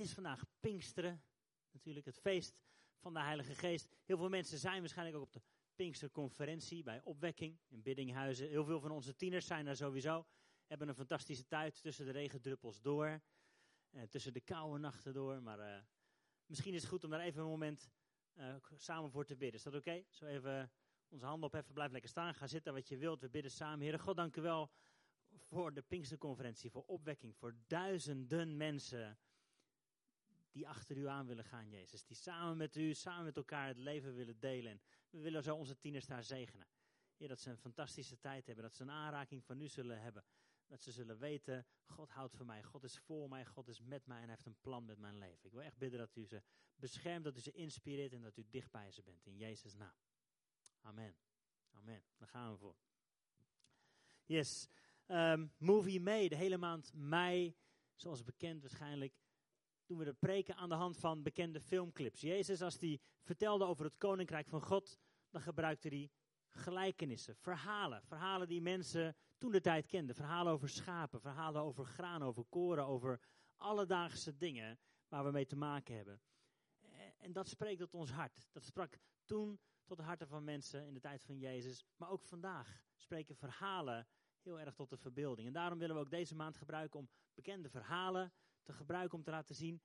is vandaag Pinksteren, natuurlijk het feest van de Heilige Geest. Heel veel mensen zijn waarschijnlijk ook op de Pinksterconferentie bij Opwekking in Biddinghuizen. Heel veel van onze tieners zijn daar sowieso. Hebben een fantastische tijd tussen de regendruppels door. Uh, tussen de koude nachten door. Maar uh, misschien is het goed om daar even een moment uh, samen voor te bidden. Is dat oké? Zo even onze handen opheffen, blijf lekker staan. Ga zitten wat je wilt. We bidden samen. Heer God, dank u wel voor de Pinksterconferentie, voor opwekking, voor duizenden mensen die achter u aan willen gaan, Jezus. Die samen met u, samen met elkaar het leven willen delen. En we willen zo onze tieners daar zegenen. Heer, dat ze een fantastische tijd hebben, dat ze een aanraking van u zullen hebben. Dat ze zullen weten, God houdt van mij, God is voor mij, God is met mij en hij heeft een plan met mijn leven. Ik wil echt bidden dat u ze beschermt, dat u ze inspireert en dat u dicht bij ze bent. In Jezus' naam. Amen. Amen. Daar gaan we voor. Yes. Um, movie May, de hele maand mei, zoals bekend waarschijnlijk, doen we de preken aan de hand van bekende filmclips. Jezus, als hij vertelde over het koninkrijk van God, dan gebruikte hij gelijkenissen, verhalen. Verhalen die mensen toen de tijd kenden. Verhalen over schapen, verhalen over graan, over koren, over alledaagse dingen waar we mee te maken hebben. En dat spreekt tot ons hart. Dat sprak toen tot de harten van mensen in de tijd van Jezus. Maar ook vandaag spreken verhalen heel erg tot de verbeelding. En daarom willen we ook deze maand gebruiken om bekende verhalen te gebruiken om te laten zien.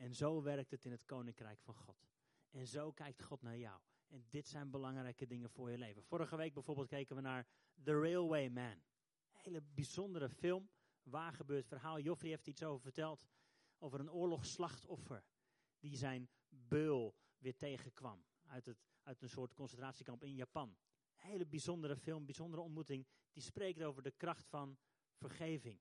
En zo werkt het in het koninkrijk van God. En zo kijkt God naar jou. En dit zijn belangrijke dingen voor je leven. Vorige week bijvoorbeeld keken we naar The Railway Man. Een hele bijzondere film. Waar gebeurt verhaal? Joffrey heeft iets over verteld. Over een oorlogsslachtoffer. Die zijn beul weer tegenkwam. Uit, het, uit een soort concentratiekamp in Japan. Een hele bijzondere film, bijzondere ontmoeting. Die spreekt over de kracht van vergeving.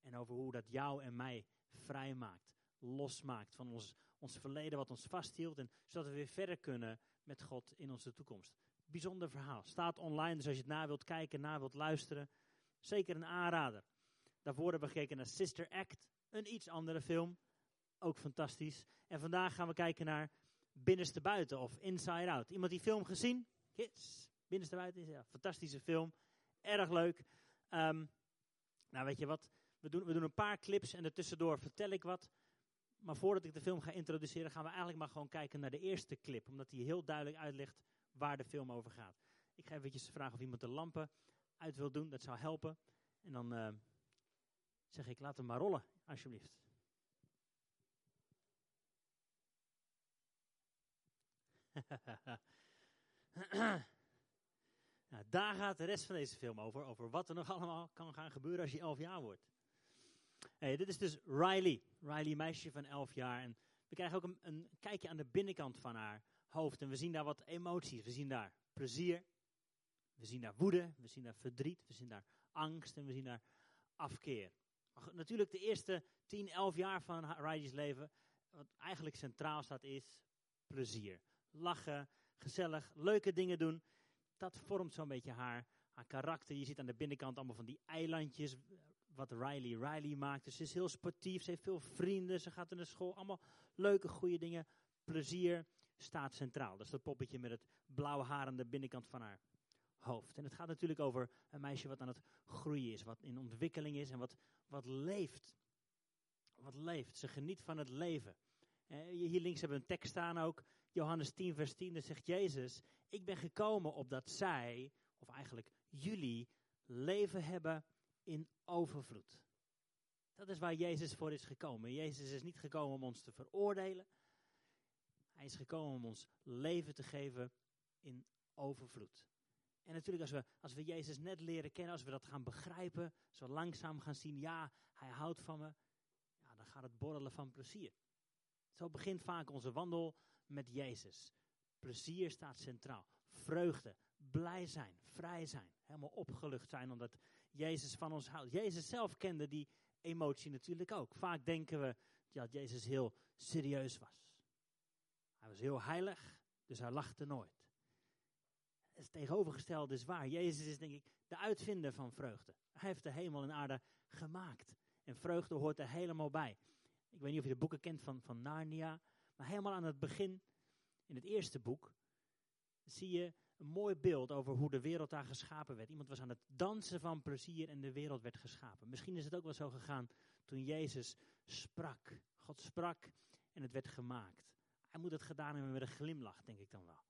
En over hoe dat jou en mij vrijmaakt. Losmaakt van ons, ons verleden wat ons vasthield. En zodat we weer verder kunnen met God in onze toekomst. Bijzonder verhaal. Staat online, dus als je het na wilt kijken, na wilt luisteren. Zeker een aanrader. Daarvoor hebben we gekeken naar Sister Act. Een iets andere film. Ook fantastisch. En vandaag gaan we kijken naar Binnenste Buiten of Inside Out. Iemand die film gezien? Yes. Binnenste Buiten is ja, fantastische film. Erg leuk. Um, nou, weet je wat? We doen, we doen een paar clips en ertussendoor vertel ik wat. Maar voordat ik de film ga introduceren, gaan we eigenlijk maar gewoon kijken naar de eerste clip. Omdat die heel duidelijk uitlegt waar de film over gaat. Ik ga eventjes vragen of iemand de lampen uit wil doen. Dat zou helpen. En dan uh, zeg ik, laat hem maar rollen, alsjeblieft. nou, daar gaat de rest van deze film over. Over wat er nog allemaal kan gaan gebeuren als je elf jaar wordt. Hey, dit is dus Riley. Riley, meisje van 11 jaar. En we krijgen ook een, een, kijkje aan de binnenkant van haar hoofd. En we zien daar wat emoties. We zien daar plezier. We zien daar woede. We zien daar verdriet. We zien daar angst. En we zien daar afkeer. Maar natuurlijk de eerste 10, 11 jaar van Riley's leven. Wat eigenlijk centraal staat is plezier. Lachen, gezellig, leuke dingen doen. Dat vormt zo'n beetje haar, haar karakter. Je ziet aan de binnenkant allemaal van die eilandjes wat Riley Riley maakt. Dus ze is heel sportief, ze heeft veel vrienden, ze gaat naar de school. Allemaal leuke, goede dingen. Plezier staat centraal. Dat is dat poppetje met het blauwe haar aan de binnenkant van haar hoofd. En het gaat natuurlijk over een meisje wat aan het groeien is, wat in ontwikkeling is en wat, wat leeft. Wat leeft. Ze geniet van het leven. Eh, hier links hebben we een tekst staan ook. Johannes 10, vers 10. Daar zegt Jezus: Ik ben gekomen opdat zij, of eigenlijk jullie, leven hebben in overvloed. Dat is waar Jezus voor is gekomen. Jezus is niet gekomen om ons te veroordelen. Hij is gekomen om ons leven te geven in overvloed. En natuurlijk als we, als we Jezus net leren kennen, als we dat gaan begrijpen, we langzaam gaan zien, ja, hij houdt van me, ja, dan gaat het borrelen van plezier. Zo begint vaak onze wandel met Jezus. Plezier staat centraal. Vreugde, blij zijn, vrij zijn, helemaal opgelucht zijn omdat Jezus van ons houdt. Jezus zelf kende die emotie natuurlijk ook. Vaak denken we dat Jezus heel serieus was. Hij was heel heilig, dus hij lachte nooit. Het tegenovergestelde is waar. Jezus is denk ik de uitvinder van vreugde. Hij heeft de hemel en aarde gemaakt. En vreugde hoort er helemaal bij. Ik weet niet of je de boeken kent van, van Narnia. Maar helemaal aan het begin, in het eerste boek, zie je een mooi beeld over hoe de wereld daar geschapen werd. Iemand was aan het dansen van plezier en de wereld werd geschapen. Misschien is het ook wel zo gegaan toen Jezus sprak. God sprak en het werd gemaakt. Hij moet het gedaan hebben met een glimlach, denk ik dan wel.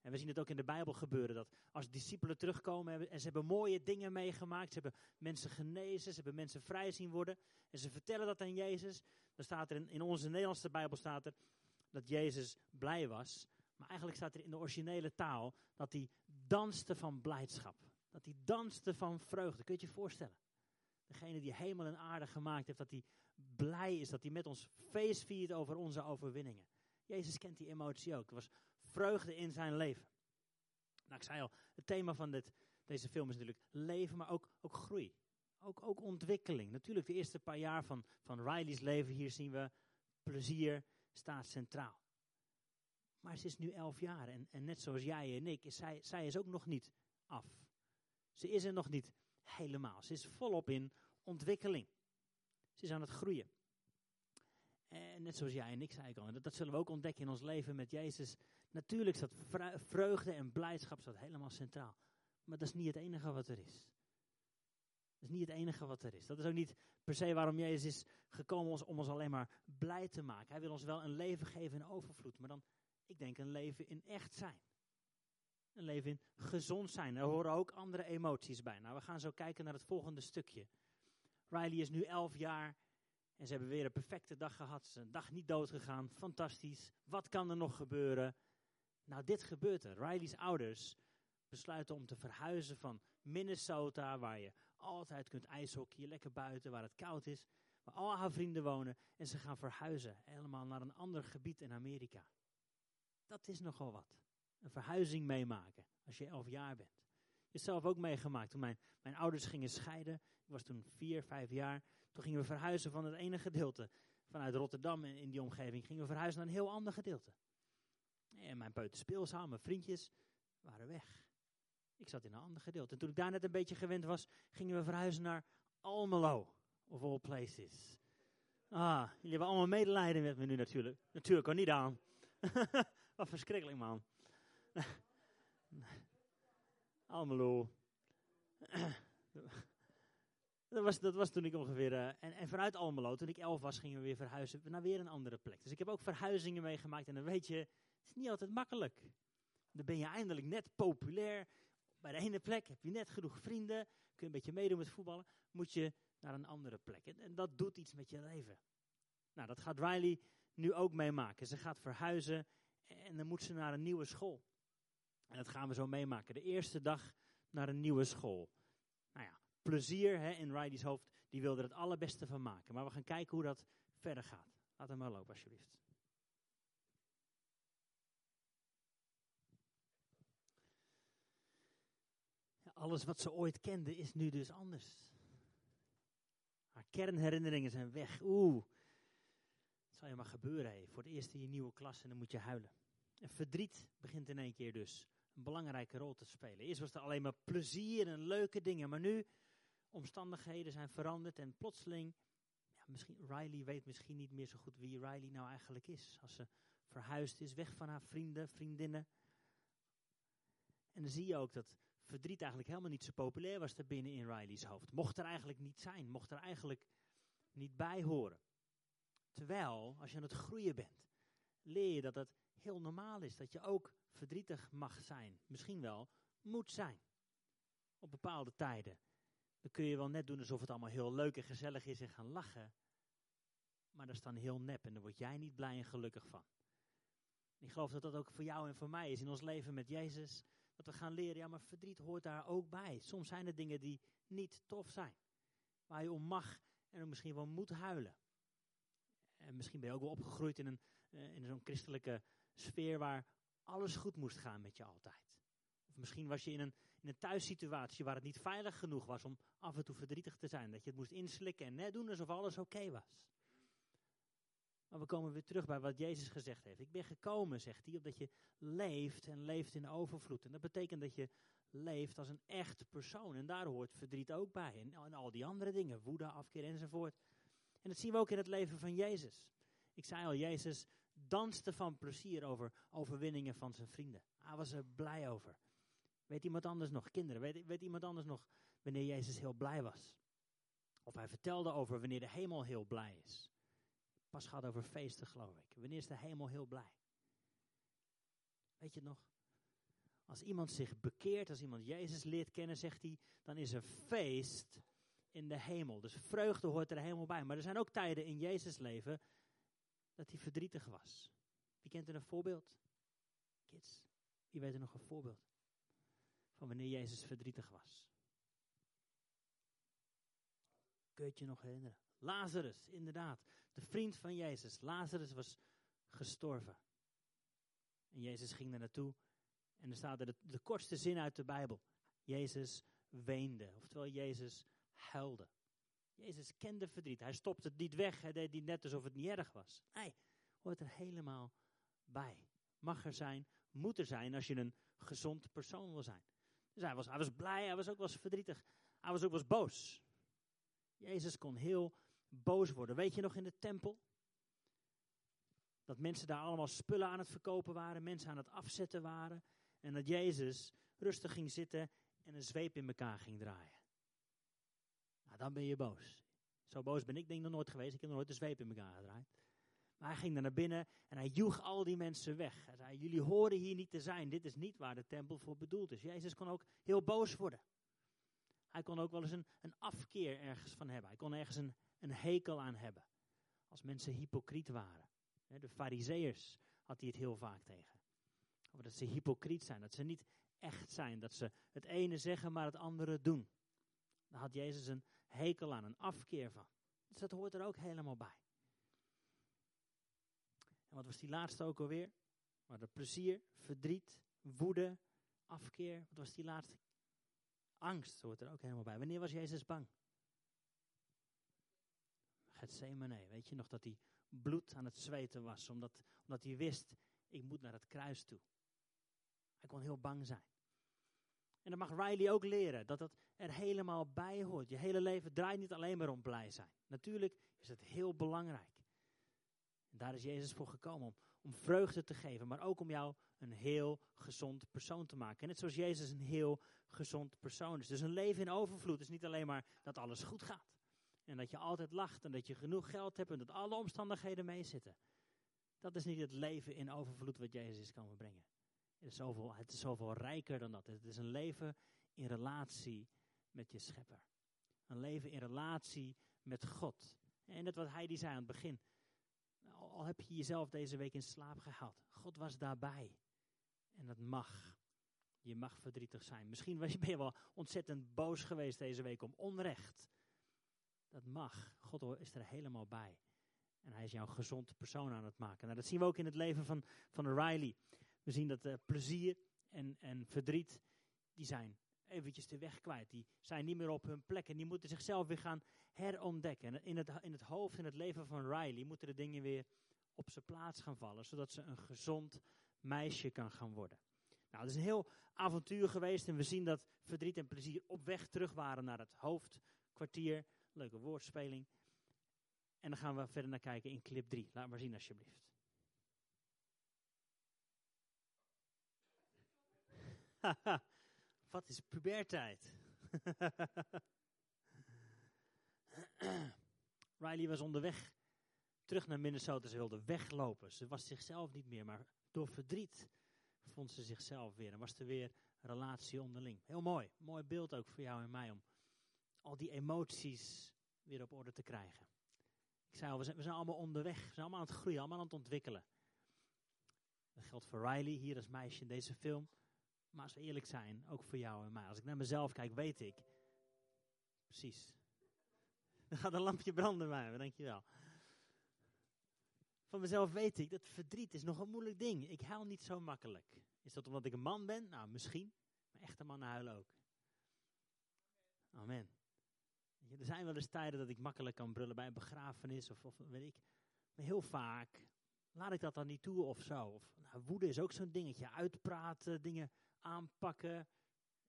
En we zien het ook in de Bijbel gebeuren, dat als discipelen terugkomen en ze hebben mooie dingen meegemaakt, ze hebben mensen genezen, ze hebben mensen vrij zien worden, en ze vertellen dat aan Jezus, dan staat er in, in onze Nederlandse Bijbel staat er dat Jezus blij was, maar eigenlijk staat er in de originele taal dat hij danste van blijdschap. Dat hij danste van vreugde. Kun je je voorstellen? Degene die hemel en aarde gemaakt heeft, dat hij blij is, dat hij met ons feest viert over onze overwinningen. Jezus kent die emotie ook. Er was vreugde in zijn leven. Nou, ik zei al, het thema van dit, deze film is natuurlijk leven, maar ook, ook groei. Ook, ook ontwikkeling. Natuurlijk, de eerste paar jaar van, van Riley's leven, hier zien we plezier staat centraal. Maar ze is nu elf jaar en, en net zoals jij en ik, is zij, zij is ook nog niet af. Ze is er nog niet helemaal. Ze is volop in ontwikkeling. Ze is aan het groeien. En net zoals jij en ik zei ik al, dat, dat zullen we ook ontdekken in ons leven met Jezus. Natuurlijk staat vreugde en blijdschap staat helemaal centraal. Maar dat is niet het enige wat er is. Dat is niet het enige wat er is. Dat is ook niet per se waarom Jezus is gekomen om ons alleen maar blij te maken. Hij wil ons wel een leven geven in overvloed, maar dan, ik denk, een leven in echt zijn. Een leven in gezond zijn. Er horen ook andere emoties bij. Nou, we gaan zo kijken naar het volgende stukje. Riley is nu elf jaar en ze hebben weer een perfecte dag gehad. Ze zijn een dag niet dood gegaan. Fantastisch. Wat kan er nog gebeuren? Nou, dit gebeurt er. Riley's ouders besluiten om te verhuizen van Minnesota, waar je altijd kunt ijshockeyen, lekker buiten, waar het koud is, waar al haar vrienden wonen. En ze gaan verhuizen, helemaal naar een ander gebied in Amerika. Dat is nogal wat. Een verhuizing meemaken, als je elf jaar bent. Je zelf ook meegemaakt. Toen mijn, mijn ouders gingen scheiden, ik was toen vier, vijf jaar. Toen gingen we verhuizen van het ene gedeelte. Vanuit Rotterdam in, die omgeving gingen we verhuizen naar een heel ander gedeelte. En mijn peuterspeelzaal, mijn vriendjes, waren weg. Ik zat in een ander gedeelte. En toen ik daar net een beetje gewend was, gingen we verhuizen naar Almelo, of all places. Ah, jullie hebben allemaal medelijden met me nu natuurlijk. Natuurlijk, ook niet aan. Wat verschrikkelijk, man. Almelo. Dat was, dat was toen ik ongeveer. Uh, en, en vanuit Almelo, toen ik elf was, gingen we weer verhuizen naar weer een andere plek. Dus ik heb ook verhuizingen meegemaakt. En dan weet je, het is niet altijd makkelijk. Dan ben je eindelijk net populair. Bij de ene plek heb je net genoeg vrienden. Kun je een beetje meedoen met voetballen. Moet je naar een andere plek. En, en dat doet iets met je leven. Nou, dat gaat Riley nu ook meemaken. Ze gaat verhuizen. En dan moet ze naar een nieuwe school. En dat gaan we zo meemaken. De eerste dag naar een nieuwe school. Nou ja, plezier hè, in Riley's hoofd. Die wilde er het allerbeste van maken. Maar we gaan kijken hoe dat verder gaat. Laat hem maar lopen, alsjeblieft. alles wat ze ooit kende is nu dus anders. Haar kernherinneringen zijn weg. Oeh, maar gebeuren. Hé. Voor het eerst in je nieuwe klas en dan moet je huilen. En verdriet begint in één keer dus een belangrijke rol te spelen. Eerst was er alleen maar plezier en leuke dingen, maar nu omstandigheden zijn veranderd en plotseling, ja, misschien, Riley weet misschien niet meer zo goed wie Riley nou eigenlijk is. Als ze verhuisd is, weg van haar vrienden, vriendinnen. En dan zie je ook dat verdriet eigenlijk helemaal niet zo populair was er binnen in Riley's hoofd. Mocht er eigenlijk niet zijn, mocht er eigenlijk niet bij horen. Terwijl, als je aan het groeien bent, leer je dat het heel normaal is. Dat je ook verdrietig mag zijn. Misschien wel moet zijn. Op bepaalde tijden. Dan kun je wel net doen alsof het allemaal heel leuk en gezellig is en gaan lachen. Maar dat is dan heel nep en daar word jij niet blij en gelukkig van. Ik geloof dat dat ook voor jou en voor mij is in ons leven met Jezus. Dat we gaan leren, ja, maar verdriet hoort daar ook bij. Soms zijn er dingen die niet tof zijn. Waar je om mag en misschien wel moet huilen. En misschien ben je ook wel opgegroeid in, een, uh, in zo'n christelijke sfeer waar alles goed moest gaan met je altijd. Of misschien was je in een, in een thuissituatie waar het niet veilig genoeg was om af en toe verdrietig te zijn. Dat je het moest inslikken en net doen alsof alles oké was. Maar we komen weer terug bij wat Jezus gezegd heeft. Ik ben gekomen, zegt hij, omdat je leeft en leeft in overvloed. En dat betekent dat je leeft als een echt persoon. En daar hoort verdriet ook bij. En, en al die andere dingen, woede, afkeer enzovoort. En dat zien we ook in het leven van Jezus. Ik zei al, Jezus danste van plezier over overwinningen van zijn vrienden. Hij was er blij over. Weet iemand anders nog, kinderen, weet, weet iemand anders nog wanneer Jezus heel blij was? Of hij vertelde over wanneer de hemel heel blij is. pas gehad over feesten, geloof ik. Wanneer is de hemel heel blij? Weet je het nog? Als iemand zich bekeert, als iemand Jezus leert kennen, zegt hij, dan is er feest in de hemel. Dus vreugde hoort er helemaal bij. Maar er zijn ook tijden in Jezus' leven dat hij verdrietig was. Wie kent er een voorbeeld? Kids, wie weet er nog een voorbeeld van wanneer Jezus verdrietig was? Kun je het je nog herinneren? Lazarus, inderdaad. De vriend van Jezus. Lazarus was gestorven. En Jezus ging er naartoe. En er staat er de, de kortste zin uit de Bijbel. Jezus weende. Oftewel, Jezus huilde. Jezus kende verdriet. Hij stopte het niet weg. Hij deed niet net alsof het niet erg was. Nee, hoort er helemaal bij. Mag er zijn, moet er zijn als je een gezond persoon wil zijn. Dus hij was, hij was blij, hij was ook wel eens verdrietig. Hij was ook wel eens boos. Jezus kon heel boos worden. Weet je nog in de tempel? Dat mensen daar allemaal spullen aan het verkopen waren, mensen aan het afzetten waren. En dat Jezus rustig ging zitten en een zweep in elkaar ging draaien. Nou, dan ben je boos. Zo boos ben ik denk nog nooit geweest. Ik heb nog nooit een zweep in elkaar gedraaid. Maar hij ging daar naar binnen en hij joeg al die mensen weg. Hij zei, jullie horen hier niet te zijn. Dit is niet waar de tempel voor bedoeld is. Jezus kon ook heel boos worden. Hij kon ook wel eens een, een afkeer ergens van hebben. Hij kon ergens een, een hekel aan hebben. Als mensen hypocriet waren. De fariseërs had hij het heel vaak tegen. Dat ze hypocriet zijn. Dat ze niet echt zijn. Dat ze het ene zeggen maar het andere doen. Daar had Jezus een hekel aan, een afkeer van. Dus dat hoort er ook helemaal bij. En wat was die laatste ook alweer? Maar de plezier, verdriet, woede, afkeer. Wat was die laatste? Angst hoort er ook helemaal bij. Wanneer was Jezus bang? Gethsemane. Weet je nog dat hij bloed aan het zweten was? Omdat, omdat hij wist, ik moet naar het kruis toe. Hij kon heel bang zijn. En dat mag Riley ook leren, dat dat er helemaal bij hoort. Je hele leven draait niet alleen maar om blij zijn. Natuurlijk is het heel belangrijk. En daar is Jezus voor gekomen, om, om vreugde te geven, maar ook om jou een heel gezond persoon te maken. net zoals Jezus een heel gezond persoon is. Dus een leven in overvloed is niet alleen maar dat alles goed gaat. En dat je altijd lacht en dat je genoeg geld hebt en dat alle omstandigheden meezitten. Dat is niet het leven in overvloed wat Jezus is komen brengen. Het is, zoveel, het is zoveel rijker dan dat. Het is een leven in relatie met je schepper. Een leven in relatie met God. En dat wat hij die zei aan het begin. Al heb je jezelf deze week in slaap gehaald. God was daarbij. En dat mag. Je mag verdrietig zijn. Misschien ben je wel ontzettend boos geweest deze week om onrecht. Dat mag. God is er helemaal bij. En hij is jouw gezond persoon aan het maken. Nou, dat zien we ook in het leven van, van Riley. We zien dat uh, plezier en, en verdriet, die zijn eventjes de weg kwijt. Die zijn niet meer op hun plek en die moeten zichzelf weer gaan herontdekken. En in het, in het hoofd, in het leven van Riley, moeten de dingen weer op zijn plaats gaan vallen. Zodat ze een gezond meisje kan gaan worden. Nou, het is een heel avontuur geweest en we zien dat verdriet en plezier op weg terug waren naar het hoofdkwartier. Leuke woordspeling. En dan gaan we verder naar kijken in clip 3. Laat maar zien alsjeblieft. Wat is puberteit? Riley was onderweg terug naar Minnesota. Ze wilde weglopen. Ze was zichzelf niet meer, maar door verdriet vond ze zichzelf weer. En was er weer relatie onderling. Heel mooi. Mooi beeld ook voor jou en mij om al die emoties weer op orde te krijgen. Ik zei al, we zijn, we zijn allemaal onderweg. We zijn allemaal aan het groeien, allemaal aan het ontwikkelen. Dat geldt voor Riley hier als meisje in deze film. Maar als we eerlijk zijn, ook voor jou en mij. Als ik naar mezelf kijk, weet ik. Precies. Dan gaat een lampje branden bij me, dankjewel. Van mezelf weet ik dat verdriet is nog een moeilijk ding. Ik huil niet zo makkelijk. Is dat omdat ik een man ben? Nou, misschien. Maar echte mannen huilen ook. Amen. Er zijn wel eens tijden dat ik makkelijk kan brullen bij een begrafenis of, of weet ik. Maar heel vaak laat ik dat dan niet toe of zo. Of, nou, woede is ook zo'n dingetje. Uitpraten, dingen aanpakken.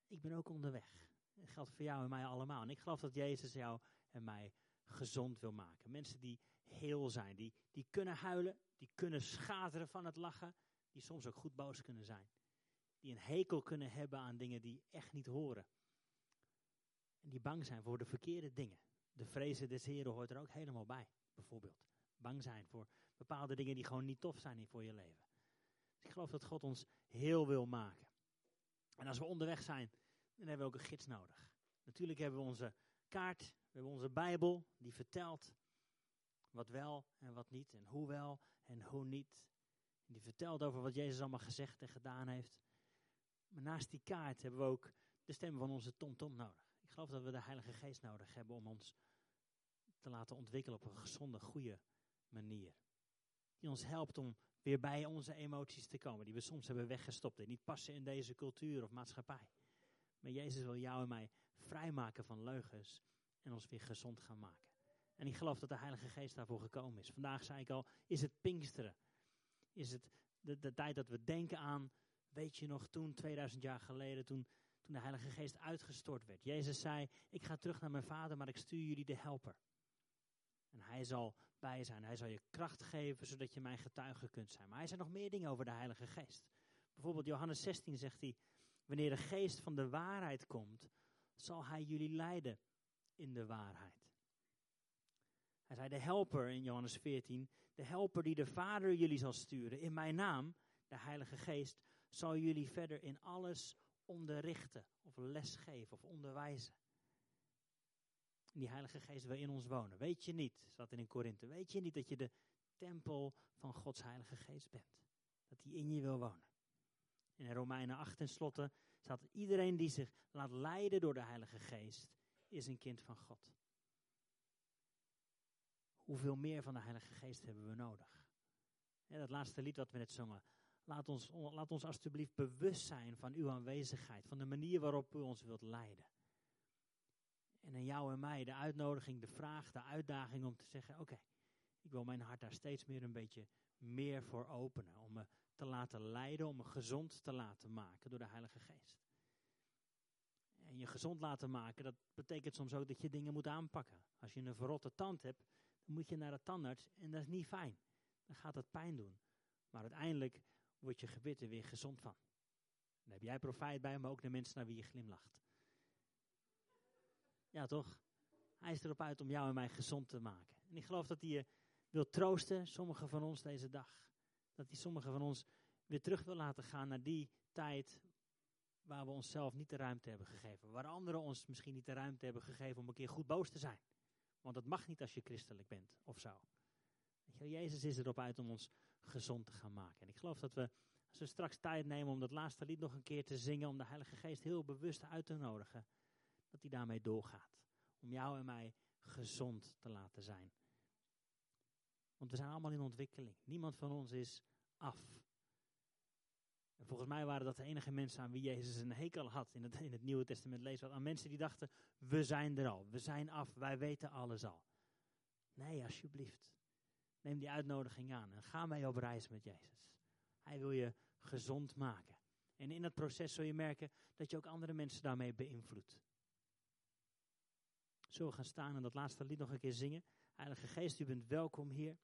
Ik ben ook onderweg. Dat geldt voor jou en mij allemaal. En ik geloof dat Jezus jou en mij gezond wil maken. Mensen die heel zijn, die, die kunnen huilen, die kunnen schateren van het lachen, die soms ook goed boos kunnen zijn. Die een hekel kunnen hebben aan dingen die echt niet horen. En die bang zijn voor de verkeerde dingen. De vrezen des Heren hoort er ook helemaal bij, bijvoorbeeld. bang zijn voor bepaalde dingen die gewoon niet tof zijn voor je leven. Dus ik geloof dat God ons heel wil maken. En als we onderweg zijn, dan hebben we ook een gids nodig. Natuurlijk hebben we onze kaart, we hebben onze Bijbel, die vertelt wat wel en wat niet, en hoe wel en hoe niet. Die vertelt over wat Jezus allemaal gezegd en gedaan heeft. Maar naast die kaart hebben we ook de stem van onze TomTom nodig. Ik geloof dat we de Heilige Geest nodig hebben om ons te laten ontwikkelen op een gezonde, goede manier. Die ons helpt om weer bij onze emoties te komen, die we soms hebben weggestopt en niet passen in deze cultuur of maatschappij. Maar Jezus wil jou en mij vrijmaken van leugens en ons weer gezond gaan maken. En ik geloof dat de Heilige Geest daarvoor gekomen is. Vandaag zei ik al, is het Pinksteren? Is het de, de tijd dat we denken aan, weet je nog, toen, 2000 jaar geleden, toen, toen de Heilige Geest uitgestort werd. Jezus zei, ik ga terug naar mijn Vader, maar ik stuur jullie de helper. En hij zal zijn, hij zal je kracht geven, zodat je mijn getuige kunt zijn. Maar hij zei nog meer dingen over de Heilige Geest. Bijvoorbeeld Johannes 16 zegt hij, wanneer de Geest van de waarheid komt, zal hij jullie leiden in de waarheid. Hij zei, de helper in Johannes 14, de helper die de Vader jullie zal sturen in mijn naam, de Heilige Geest, zal jullie verder in alles onderrichten of lesgeven of onderwijzen. Die Heilige Geest wil in ons wonen. Weet je niet, staat in Korinthe, weet je niet dat je de tempel van Gods Heilige Geest bent? Dat hij in je wil wonen. In Romeinen 8 tenslotte staat iedereen die zich laat leiden door de Heilige Geest, is een kind van God. Hoeveel meer van de Heilige Geest hebben we nodig? Dat laatste lied wat we net zongen. Laat ons, laat ons alstublieft bewust zijn van uw aanwezigheid, van de manier waarop u ons wilt leiden. En aan jou en mij de uitnodiging, de vraag, de uitdaging om te zeggen: Oké, ik wil mijn hart daar steeds meer een beetje meer voor openen. Om me te laten leiden, om me gezond te laten maken door de Heilige Geest. En je gezond laten maken, dat betekent soms ook dat je dingen moet aanpakken. Als je een verrotte tand hebt, dan moet je naar de tandarts en dat is niet fijn. Dan gaat dat pijn doen. Maar uiteindelijk wordt je gebit er weer gezond van. Dan heb jij profijt bij, maar ook de mensen naar wie je glimlacht. Ja, toch? Hij is erop uit om jou en mij gezond te maken. En ik geloof dat hij je wil troosten, sommigen van ons deze dag. Dat hij sommigen van ons weer terug wil laten gaan naar die tijd waar we onszelf niet de ruimte hebben gegeven. Waar anderen ons misschien niet de ruimte hebben gegeven om een keer goed boos te zijn. Want dat mag niet als je christelijk bent of zo. Jezus is erop uit om ons gezond te gaan maken. En ik geloof dat we, als we straks tijd nemen om dat laatste lied nog een keer te zingen, om de Heilige Geest heel bewust uit te nodigen, dat hij daarmee doorgaat. Om jou en mij gezond te laten zijn. Want we zijn allemaal in ontwikkeling. Niemand van ons is af. En volgens mij waren dat de enige mensen aan wie Jezus een hekel had in het, in het Nieuwe Testament lezen. Aan mensen die dachten, we zijn er al, we zijn af, wij weten alles al. Nee, alsjeblieft. Neem die uitnodiging aan en ga mee op reis met Jezus. Hij wil je gezond maken. En in dat proces zul je merken dat je ook andere mensen daarmee beïnvloedt. We gaan staan en dat laatste lied nog een keer zingen? Heilige Geest, u bent welkom hier.